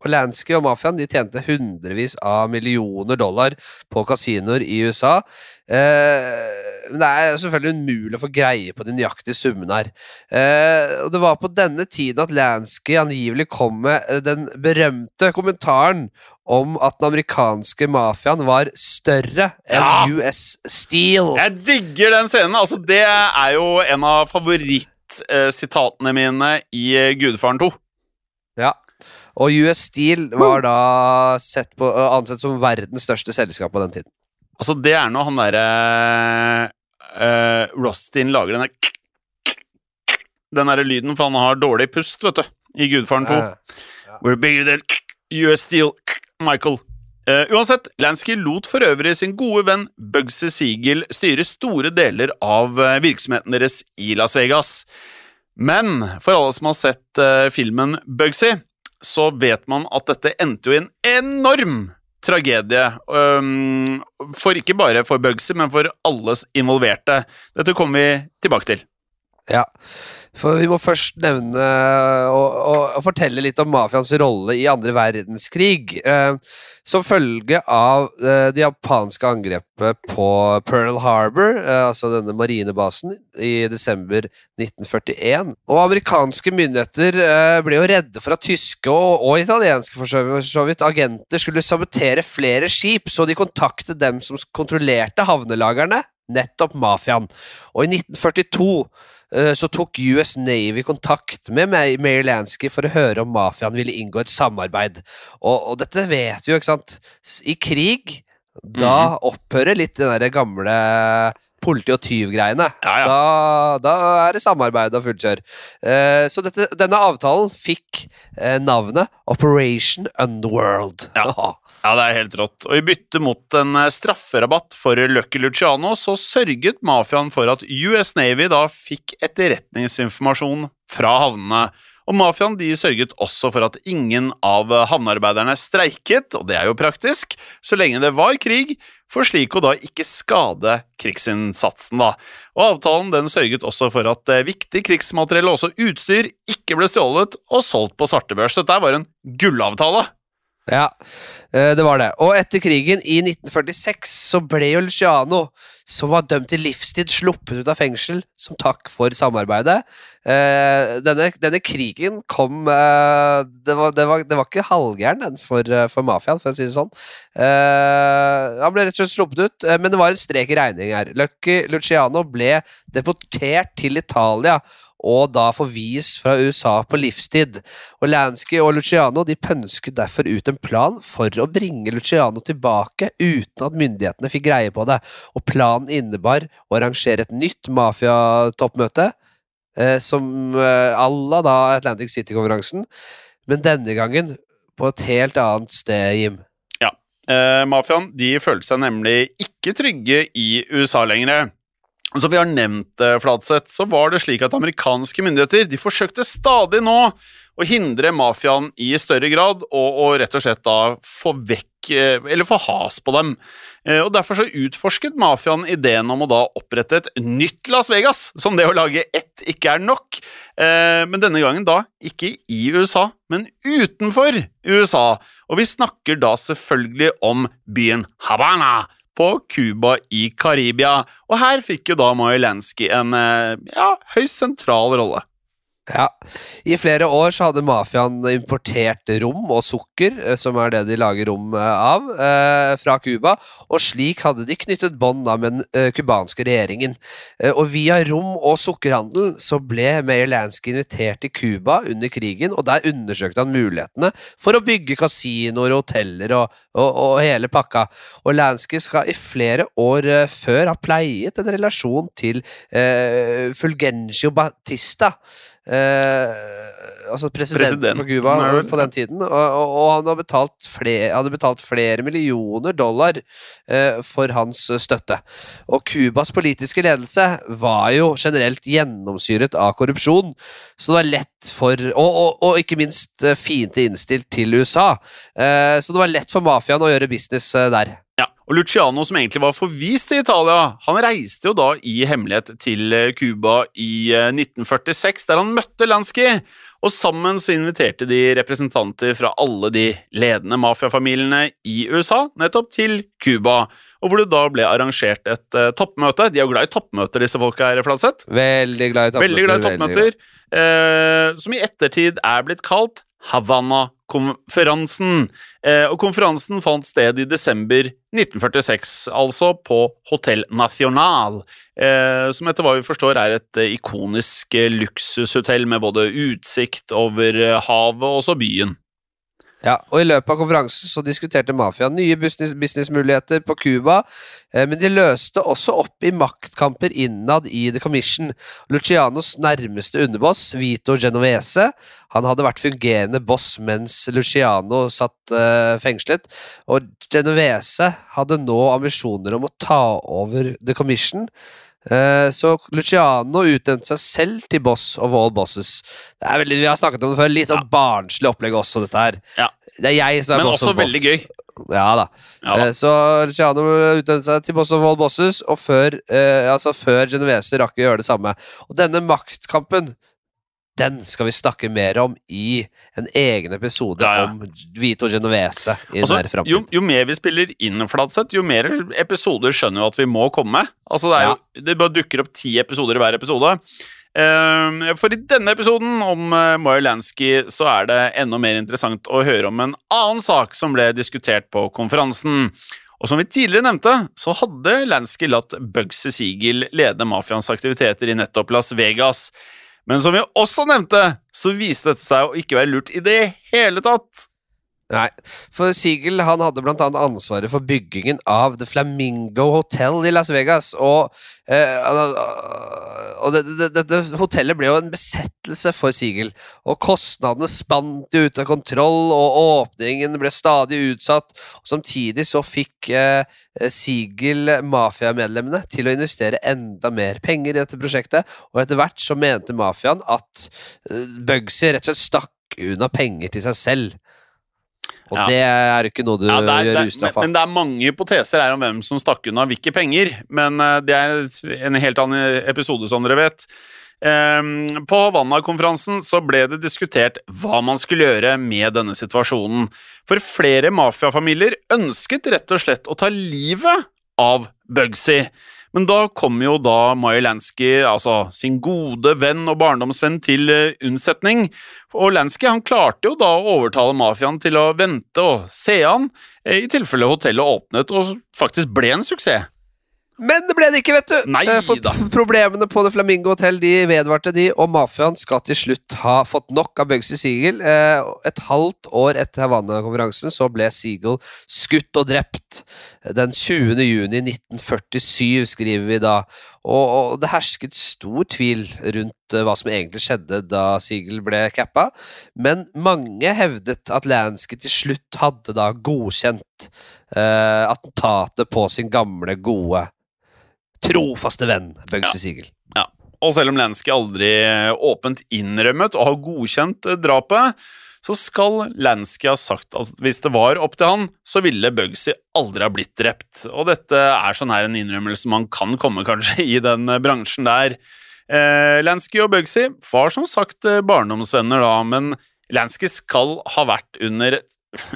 Og Lansky og mafiaen de tjente hundrevis av millioner dollar på kasinoer i USA. Eh, men det er selvfølgelig umulig å få greie på de nøyaktige summene her. Eh, og det var på denne tiden at Lansky angivelig kom med eh, den berømte kommentaren om at den amerikanske mafiaen var større enn Ja! US Steel. Jeg digger den scenen! Altså, det er jo en av favorittsitatene mine i eh, Gudfaren 2. Ja. Og US Steel var da sett på, ansett som verdens største selskap på den tiden. Altså, det er når han derre uh, Rostin lager den der Den derre lyden, for han har dårlig pust, vet du, i Gudfaren 2. We're bigger than US Steel, Michael. Uh, uansett, Lansky lot for øvrig sin gode venn Bugsy Siegel styre store deler av eh, virksomheten deres i Las Vegas. Men for alle som har sett uh, filmen Bugsy, så vet man at dette endte jo i en enorm tragedie. Um, for ikke bare for Bugsy, men for alle involverte. Dette kommer vi tilbake til. Ja, for vi må først nevne og, og, og fortelle litt om mafiaens rolle i andre verdenskrig. Eh, som følge av eh, det japanske angrepet på Pearl Harbor, eh, altså denne marinebasen, i desember 1941. Og amerikanske myndigheter eh, ble jo redde for at tyske og, og italienske for så vidt, agenter skulle sabotere flere skip, så de kontaktet dem som kontrollerte havnelagerne nettopp mafiaen. Og i 1942 eh, så tok US Navy kontakt med Mary Lansky for å høre om mafiaen ville inngå et samarbeid. Og, og dette vet vi jo, ikke sant. I krig, da opphører litt den der gamle politi- og tyv-greiene. Ja, ja. Da, da er det samarbeid og fullt kjør. Eh, så dette, denne avtalen fikk eh, navnet Operation Underworld. Ja. (laughs) Ja, det er helt rått. Og i bytte mot en eh, strafferabatt for Lucky Luciano, så sørget mafiaen for at US Navy da fikk etterretningsinformasjon fra havnene. Og mafiaen de sørget også for at ingen av eh, havnearbeiderne streiket, og det er jo praktisk, så lenge det var krig, for slik å da ikke skade krigsinnsatsen, da. Og avtalen den sørget også for at eh, viktig krigsmateriell og også utstyr ikke ble stjålet og solgt på svartebørs. Dette var en gullavtale. Ja, eh, det var det. Og etter krigen i 1946 så ble jo Luciano, som var dømt til livstid, sluppet ut av fengsel som takk for samarbeidet. Eh, Denne, denne krigen kom eh, det, var, det, var, det var ikke halvgæren den for, for mafiaen, for å si det sånn. Han ble rett og slett sluppet ut, men det var en strek i regning her. Lucky Luciano ble deportert til Italia og da forvis fra USA på livstid. Og Lansky og Luciano de pønsket derfor ut en plan for å bringe Luciano tilbake uten at myndighetene fikk greie på det. Og planen innebar å arrangere et nytt mafiatoppmøte, eh, som eh, la da Atlantic City-konferansen, men denne gangen på et helt annet sted, Jim. Eh, mafiaen de følte seg nemlig ikke trygge i USA lenger. Som vi har nevnt, Fladseth, så var det slik at amerikanske myndigheter de forsøkte stadig nå å hindre mafiaen i større grad, og, og rett og slett da få vekk eh, Eller få has på dem. Eh, Og Derfor så utforsket mafiaen ideen om å da opprette et nytt Las Vegas, som det å lage ett ikke er nok. Eh, Men denne gangen da ikke i USA, men utenfor USA. Og vi snakker da selvfølgelig om byen Havana på Cuba i Karibia. Og her fikk jo da Majolenskij en eh, ja, høyst sentral rolle. Ja. I flere år så hadde mafiaen importert rom og sukker, eh, som er det de lager rom eh, av, eh, fra Cuba, og slik hadde de knyttet bånd med den cubanske regjeringen. Og via rom- og sukkerhandel så ble Meyer Lansky invitert til Cuba under krigen, og der undersøkte han mulighetene for å bygge kasinoer og hoteller og, og, og hele pakka. Og Lansky skal i flere år før ha pleiet en relasjon til Fulgencio Batista. Eh, altså presidenten, President. på Cuba på den tiden. Og, og, og han betalt flere, hadde betalt flere millioner dollar eh, for hans støtte. Og Cubas politiske ledelse var jo generelt gjennomsyret av korrupsjon, så det var lett for Og, og, og ikke minst eh, fiendtlig innstilt til USA. Eh, så det var lett for mafiaen å gjøre business eh, der. Ja, og Luciano, som egentlig var forvist til Italia, han reiste jo da i hemmelighet til eh, Cuba i eh, 1946, der han møtte Lansky. Og sammen så inviterte de representanter fra alle de ledende mafiafamiliene i USA nettopp til Cuba, og hvor det da ble arrangert et uh, toppmøte. De er jo glad i toppmøter, disse folka her, Fladseth. Veldig glad i toppmøter. Veldig glad i toppmøter, eh, som i ettertid er blitt kalt Havanna-konferansen. Eh, og konferansen fant sted i desember 1946, altså på Hotel Nacional, eh, som etter hva vi forstår er et eh, ikonisk luksushotell med både utsikt over havet og også byen. Ja, og I løpet av konferansen så diskuterte mafiaen nye business, businessmuligheter på Cuba, eh, men de løste også opp i maktkamper innad i The Commission. Lucianos nærmeste underboss, Vito Genovese, han hadde vært fungerende boss mens Luciano satt eh, fengslet, og Genovese hadde nå ambisjoner om å ta over The Commission. Eh, Så Luciano utnevnte seg selv til boss of all bosses. Det er veldig, Vi har snakket om det før. Litt sånn barnslig opplegg også, dette her. Ja. Det er jeg som er Men boss også boss. veldig gøy. Ja da. Ja, da. Eh, Så Luciano utnevnte seg til boss of all bosses, og før, eh, altså før Genovese rakk å gjøre det samme. Og denne maktkampen den skal vi snakke mer om i en egen episode Ja, ja. om Vito Genovese i Altså, nær jo, jo mer vi spiller inn, Fladseth, jo mer episoder skjønner jo at vi må komme. Altså, det, er jo, det bare dukker opp ti episoder i hver episode. Uh, for i denne episoden om uh, Moyer Lansky så er det enda mer interessant å høre om en annen sak som ble diskutert på konferansen. Og som vi tidligere nevnte, så hadde Lansky latt Bugsy Siegel lede mafiaens aktiviteter i nettopp Las Vegas. Men som vi også nevnte, så viste dette seg å ikke være lurt i det hele tatt. Nei, for Siegel han hadde annet ansvaret for byggingen av The Flamingo Hotel i Las Vegas. Og, eh, og dette det, det, hotellet ble jo en besettelse for Siegel. Og kostnadene spant ut av kontroll, og åpningen ble stadig utsatt. Og samtidig så fikk eh, Siegel mafiamedlemmene til å investere enda mer penger i dette prosjektet. Og etter hvert så mente mafiaen at eh, Bugsy rett og slett stakk unna penger til seg selv. Og ja. det er ikke noe du ja, er, gjør ustraffa. Men, men, det er mange hypoteser her om hvem som stakk unna hvilke penger. Men uh, det er en helt annen episode, som dere vet. Um, på Havanna-konferansen så ble det diskutert hva man skulle gjøre med denne situasjonen. For flere mafiafamilier ønsket rett og slett å ta livet av Bugsy. Men da kom jo da Maya Lansky, altså sin gode venn og barndomsvenn, til eh, unnsetning. Og Lansky han klarte jo da å overtale mafiaen til å vente og se han, eh, i tilfelle hotellet åpnet og faktisk ble en suksess. Men det ble det ikke, vet du! Nei, eh, For. Problemene på det Flamingo Hotel de vedvarte, de, og mafiaen skal til slutt ha fått nok av Bugsy Siegel. Eh, et halvt år etter Havanna-konferansen så ble Siegel skutt og drept. Den 20. juni 1947, skriver vi da. Og, det hersket stor tvil rundt uh, hva som egentlig skjedde da Siegel ble cappa, men mange hevdet at Lansky til slutt hadde da godkjent uh, attentatet på sin gamle, gode trofaste venn Bugsy ja. Siegel. Ja. Og selv om Lansky aldri åpent innrømmet å ha godkjent eh, drapet, så skal Lansky ha sagt at hvis det var opp til han, så ville Bugsy aldri ha blitt drept. Og dette er sånn her en innrømmelse man kan komme kanskje i den bransjen der. Eh, Lansky og Bugsy var som sagt eh, barndomsvenner da, men Lansky skal ha vært under,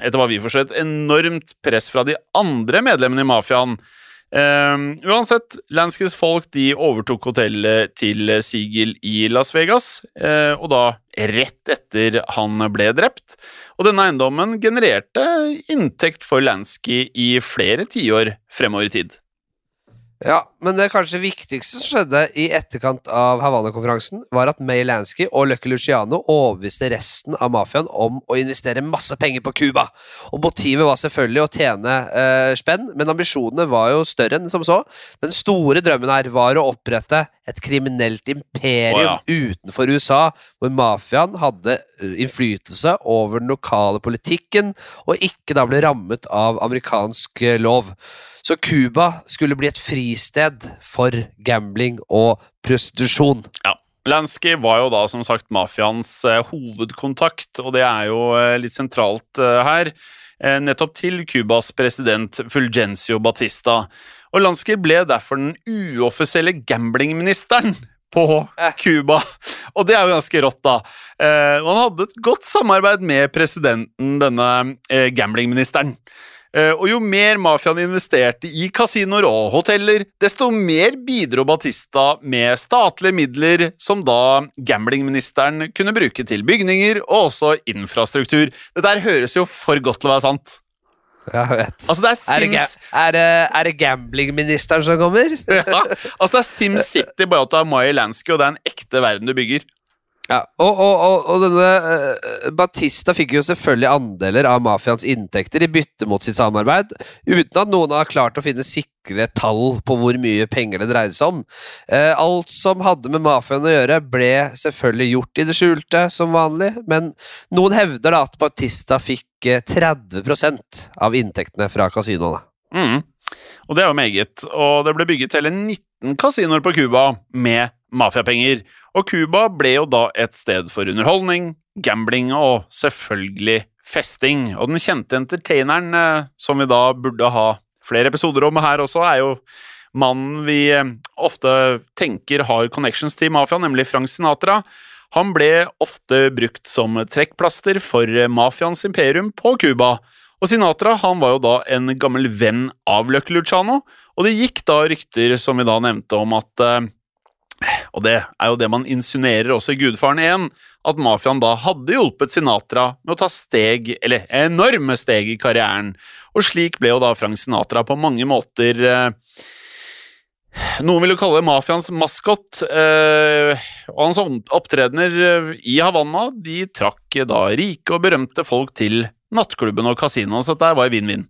etter hva vi forstår, et enormt press fra de andre medlemmene i mafiaen. Um, uansett, Lanskys folk de overtok hotellet til Sigil i Las Vegas, uh, og da rett etter han ble drept. Og denne eiendommen genererte inntekt for Lansky i flere tiår fremover i tid. Ja, men det kanskje viktigste som skjedde i etterkant av Havanna-konferansen, var at May Lansky og Lucky Luciano overbeviste resten av mafiaen om å investere masse penger på Cuba. Og motivet var selvfølgelig å tjene eh, spenn, men ambisjonene var jo større enn som så. Den store drømmen her var å opprette et kriminelt imperium oh, ja. utenfor USA, hvor mafiaen hadde eh, innflytelse over den lokale politikken, og ikke da ble rammet av amerikansk eh, lov. Så Cuba skulle bli et fristed for gambling og prostitusjon. Ja. Lansky var jo da som sagt mafiaens eh, hovedkontakt, og det er jo eh, litt sentralt eh, her. Nettopp til Cubas president Fulgencio Batista. Og Lansky ble derfor den uoffisielle gamblingministeren på Cuba. Og det er jo ganske rått, da. Eh, han hadde et godt samarbeid med presidenten, denne eh, gamblingministeren. Eh, og jo mer mafiaen investerte i kasinoer og hoteller, desto mer bidro Batista med statlige midler som da gamblingministeren kunne bruke til bygninger og også infrastruktur. Dette her høres jo for godt til å være sant. Altså, det er, Sims... er, det, er, det, er det gamblingministeren som kommer? (laughs) ja, altså det er SimCity, bare at du har Maya Lansky, og det er en ekte verden du bygger. Ja, og, og, og, og denne uh, Batista fikk jo selvfølgelig andeler av mafiaens inntekter i bytte mot sitt samarbeid, uten at noen har klart å finne sikre tall på hvor mye penger det dreide seg om. Uh, alt som hadde med mafiaen å gjøre, ble selvfølgelig gjort i det skjulte, som vanlig, men noen hevder da at Batista fikk uh, 30% av inntektene fra kasinoene. Mm. Og det er jo meget. Og det ble bygget hele 19 kasinoer på Cuba med mafiapenger. Og Cuba ble jo da et sted for underholdning, gambling og selvfølgelig festing. Og den kjente entertaineren eh, som vi da burde ha flere episoder om her også, er jo mannen vi eh, ofte tenker har connections til mafia, nemlig Frank Sinatra. Han ble ofte brukt som trekkplaster for mafiaens imperium på Cuba. Og Sinatra han var jo da en gammel venn av Lucky Luciano, og det gikk da rykter, som vi da nevnte, om at eh, og det er jo det man insinuerer også i Gudfaren 1, at mafiaen da hadde hjulpet Sinatra med å ta steg, eller enorme steg i karrieren, og slik ble jo da Frank Sinatra på mange måter eh, noen vil jo kalle mafiaens maskot, eh, og hans opptredener eh, i Havanna de trakk da rike og berømte folk til nattklubben og kasinoen, så dette var vinn-vinn.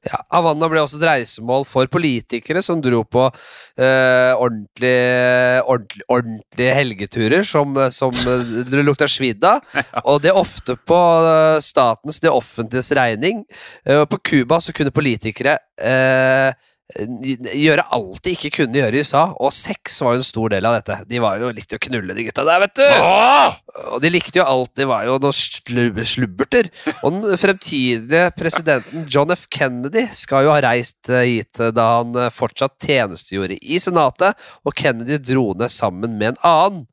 Ja, Havanna ble også et reisemål for politikere som dro på eh, ordentlige, ordentlig, ordentlige helgeturer som, som det lukta svidd av. (laughs) Og det er ofte på eh, statens, det offentliges regning. Eh, på Cuba så kunne politikere eh, gjøre alt de ikke kunne gjøre i USA, og sex var jo en stor del av dette. De var jo likte å knulle, de gutta der, vet du! Åh! Og de likte jo alt. De var jo noen slub slubberter. Og den fremtidige presidenten John F. Kennedy skal jo ha reist eh, hit da han eh, fortsatt tjenestegjorde i Senatet, og Kennedy dro ned sammen med en annen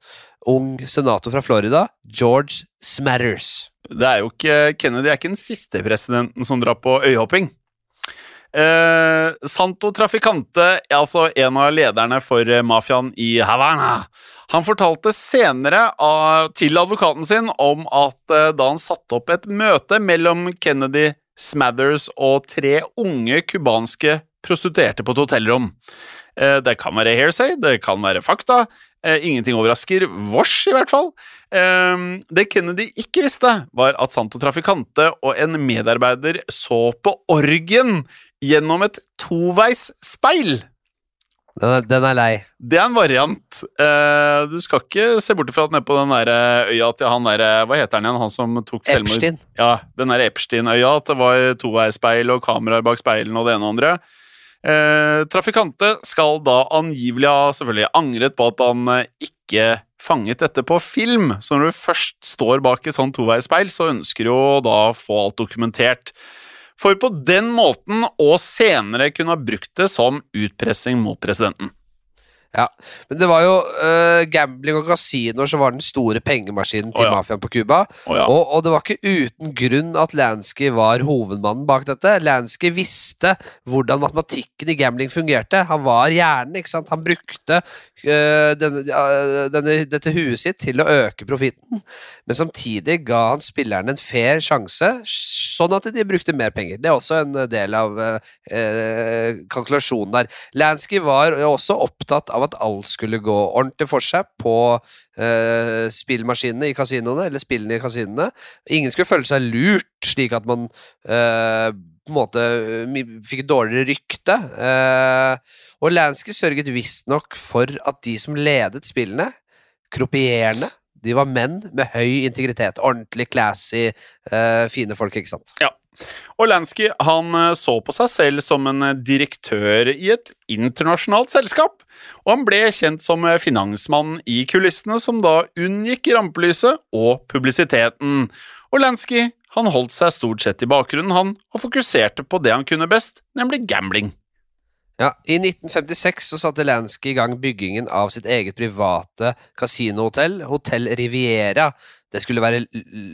ung senator fra Florida, George Smatters. Det er jo ikke, Kennedy er ikke den siste presidenten som drar på øyhopping. Eh, Santo Traficante, altså en av lederne for eh, mafiaen i Havana, han fortalte senere av, til advokaten sin om at eh, da han satte opp et møte mellom Kennedy, Smathers og tre unge cubanske prostituerte på et hotellrom Det kan være hearsay, det kan være fakta. Ingenting overrasker vårs, i hvert fall. Det Kennedy ikke visste, var at Santo Traficante og en medarbeider så på orgien gjennom et toveisspeil. Den er, den er lei. Det er en variant. Eh, du skal ikke se bort fra at nede på den der øya til han der Hva heter han igjen, han som tok selvmord? Epstein. Ja, den der Epstein-øya. At det var toveisspeil og kameraer bak speilene og det ene og andre. Eh, trafikante skal da angivelig ha selvfølgelig angret på at han eh, ikke fanget dette på film. Så når du først står bak et sånt toveisspeil, så ønsker du jo da å få alt dokumentert. For på den måten å senere kunne ha brukt det som utpressing mot presidenten. Ja, Men det var jo uh, gambling og kasinoer som var den store pengemaskinen til oh, ja. mafiaen på Cuba. Oh, ja. og, og det var ikke uten grunn at Lansky var hovedmannen bak dette. Lansky visste hvordan matematikken i gambling fungerte. Han var hjernen, ikke sant. Han brukte uh, denne, uh, denne, dette huet sitt til å øke profitten, men samtidig ga han spillerne en fair sjanse, sånn at de brukte mer penger. Det er også en del av øh, kalkulasjonen der. Lansky var også opptatt av at alt skulle gå ordentlig for seg på eh, spillmaskinene i kasinoene, eller spillene i kasinoene. Ingen skulle føle seg lurt, slik at man eh, på en måte fikk et dårligere rykte. Eh, og Lansky sørget visstnok for at de som ledet spillene, kropierende, de var menn med høy integritet. Ordentlig classy, eh, fine folk, ikke sant. Ja. Og Lansky han eh, så på seg selv som en eh, direktør i et internasjonalt selskap, og han ble kjent som finansmannen finansmann i kulissene, som da unngikk rampelyset og publisiteten. Og Lansky han holdt seg stort sett i bakgrunnen, han, og fokuserte på det han kunne best, nemlig gambling. Ja, I 1956 så satte Lansky i gang byggingen av sitt eget private kasinohotell, Hotell Riviera. Det skulle være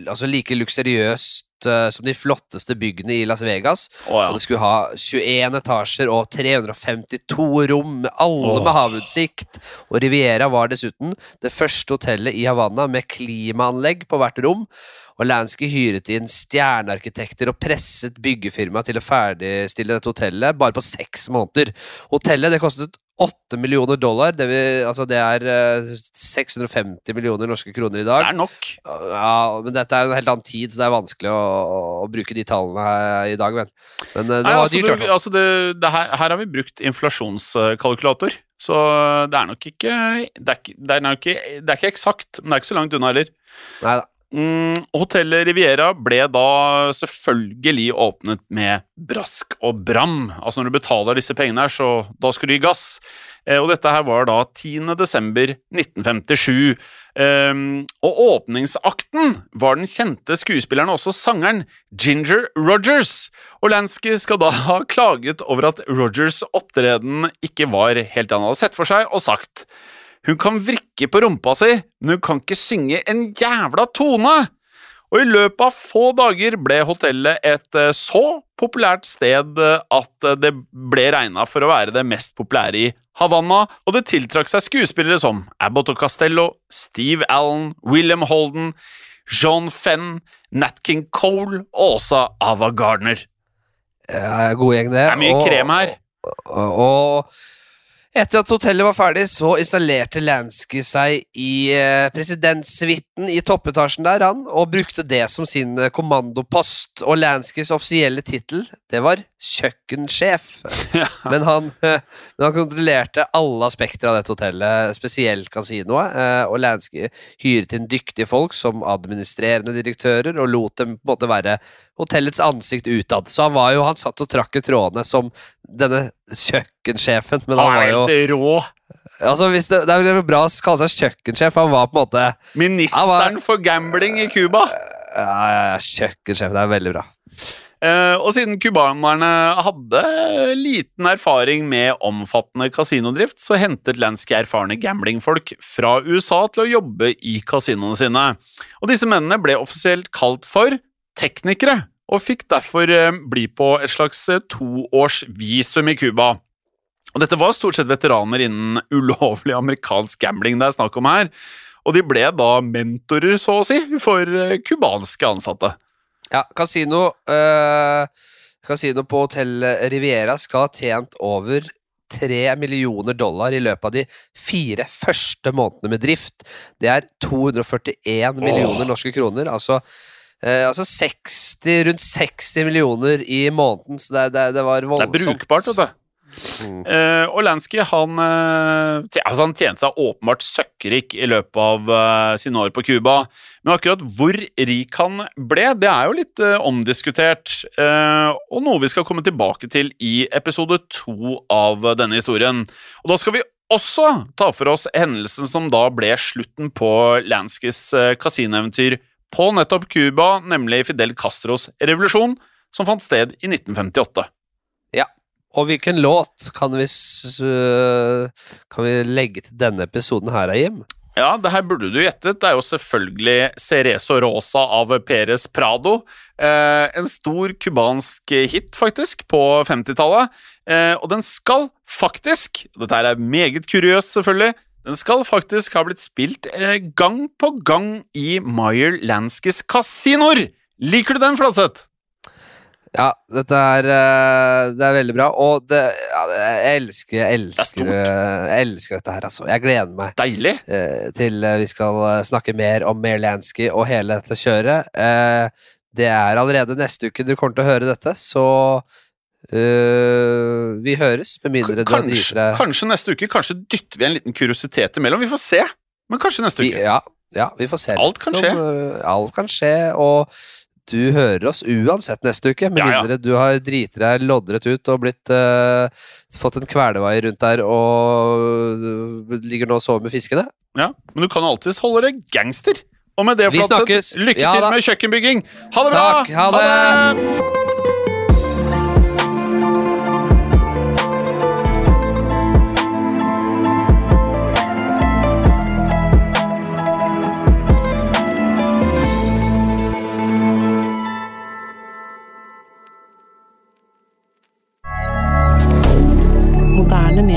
altså like luksuriøst eh, som de flotteste byggene i Las Vegas. Oh, ja. Og det skulle ha 21 etasjer og 352 rom, alle oh. med havutsikt. Og Riviera var dessuten det første hotellet i Havanna med klimaanlegg på hvert rom. Og Lansky hyret inn stjernearkitekter og presset byggefirmaet til å ferdigstille dette hotellet bare på seks måneder. Hotellet det kostet 8 millioner dollar, det, vil, altså det er eh, 650 millioner norske kroner i dag. Det er nok. Ja, men dette er jo en helt annen tid, så det er vanskelig å, å bruke de tallene her i dag, men, men eh, det Nei, var altså, dyrt. i hvert fall. altså det, det her, her har vi brukt inflasjonskalkulator, så det er nok ikke Det er ikke, det er nok ikke, det er ikke eksakt, men det er ikke så langt unna heller. Neida. Mm, Hotellet Riviera ble da selvfølgelig åpnet med brask og bram. Altså Når du betaler disse pengene her, så da skal du gi gass. Eh, og dette her var da 10. desember 1957. Ehm, og åpningsakten var den kjente skuespilleren og også sangeren Ginger Rogers. Og Lansky skal da (laughs) ha klaget over at Rogers' opptreden ikke var helt det han hadde sett for seg, og sagt hun kan vrikke på rumpa si, men hun kan ikke synge en jævla tone! Og i løpet av få dager ble hotellet et eh, så populært sted eh, at eh, det ble regna for å være det mest populære i Havanna, og det tiltrakk seg skuespillere som Abbott og Castello, Steve Allen, William Holden, John Fenn, Nat King Cole og også Ava Gardner. Ja, god gjeng, det. Det er mye Og- krem her. Og, og etter at hotellet var ferdig, så installerte Lansky seg i eh, presidentsuiten i toppetasjen der, han, og brukte det som sin eh, kommandopost. Og Lanskys offisielle tittel, det var kjøkkensjef. (laughs) men, han, (laughs) men han kontrollerte alle aspekter av dette hotellet, spesielt kasinoet. eh, Og Lansky hyret inn dyktige folk som administrerende direktører, og lot dem på en måte være hotellets ansikt utad. Så han var jo, han satt og trakk i trådene som denne kjøkkensjefen, men han var jo helt rå. altså det, det er jo bra å kalle seg kjøkkensjef, han var på en måte Ministeren for gambling i Cuba. Ja, ja, ja, kjøkkensjef, det er veldig bra. Uh, og siden cubanerne hadde liten erfaring med omfattende kasinodrift, så hentet Lansky erfarne gamblingfolk fra USA til å jobbe i kasinoene sine. Og disse mennene ble offisielt kalt for teknikere, og fikk derfor eh, bli på et slags eh, toårsvisum i Cuba. Og dette var stort sett veteraner innen (laughs) ulovlig amerikansk gambling det er snakk om her, og de ble da mentorer, så å si, for eh, cubanske ansatte. Ja, kasino øh, Kasino på hotell Riviera skal ha tjent over 3 millioner dollar i løpet av de fire første månedene med drift. Det er 241 millioner norske kroner. Altså, eh, altså 60, rundt 60 millioner i måneden, så det, det, det var Det er brukbart, vet du. Mm. Eh, og Lansky han, eh, altså han tjente seg åpenbart søkkrik i løpet av uh, sine år på Cuba. Men akkurat hvor rik han ble, det er jo litt uh, omdiskutert. og noe vi skal komme tilbake til i episode to av denne historien. Og da skal vi også ta for oss hendelsen som da ble slutten på Lanskys uh, kasinoeventyr på nettopp Cuba, nemlig Fidel Castros revolusjon, som fant sted i 1958. Ja, Og hvilken låt kan vi, kan vi legge til denne episoden her, Jim? Ja, det her burde du gjettet. Det er jo selvfølgelig Cerezo Rosa av Perez Prado. Eh, en stor cubansk hit, faktisk, på 50-tallet. Eh, og den skal faktisk, dette er meget kuriøst selvfølgelig, den skal faktisk ha blitt spilt eh, gang på gang i Meyer Lanskys kasinoer. Liker du den, Fladseth? Ja, dette er øh, Det er veldig bra, og det, ja, Jeg elsker Jeg elsker, stort. øh, jeg elsker dette her, altså. Jeg gleder meg Deilig. eh, til eh, vi skal eh, snakke mer om Merlansky og hele dette kjøret. Eh, det er allerede neste uke du kommer til å høre dette, så øh, vi høres, med mindre du har Kanskje, deg kanskje neste uke. Kanskje dytter vi en liten kuriositet imellom. Vi får se. Men kanskje neste Vi, ja, ja, vi får se. Alt kan som, skje. Uh, alt kan skje, og du hører oss uansett neste uke, med Ja, mindre du har driti deg loddret ut og blitt uh, fått en kvelevei rundt der og ligger nå og sover med fiskene. Ja, Men du kan alltids holde deg gangster. Og med det, Flatseth, lykke til med kjøkkenbygging. Ha det bra! Takk, ha det. Moderne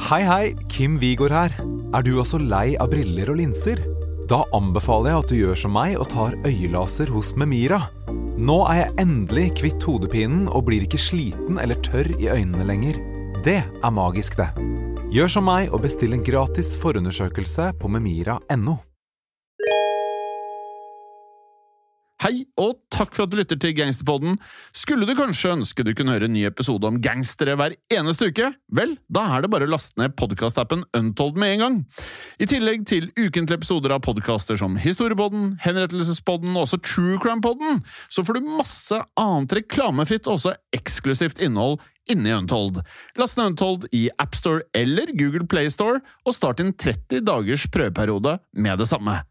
Hei, hei, Kim Vigård her. Er du også lei av briller og linser? Da anbefaler jeg at du gjør som meg og tar øyelaser hos Memira. Nå er jeg endelig kvitt hodepinen og blir ikke sliten eller tørr i øynene lenger. Det er magisk, det. Gjør som meg og bestill en gratis forundersøkelse på memira.no. Hei, og takk for at du lytter til Gangsterpodden. Skulle du kanskje ønske du kunne høre en ny episode om gangstere hver eneste uke? Vel, da er det bare å laste ned podkastappen Untold med en gang. I tillegg til ukentlige episoder av podkaster som Historiepodden, Henrettelsespodden og også True Crime-podden, så får du masse annet reklamefritt og også eksklusivt innhold inni Untold. Last ned Untold i AppStore eller Google Playstore, og start din 30 dagers prøveperiode med det samme.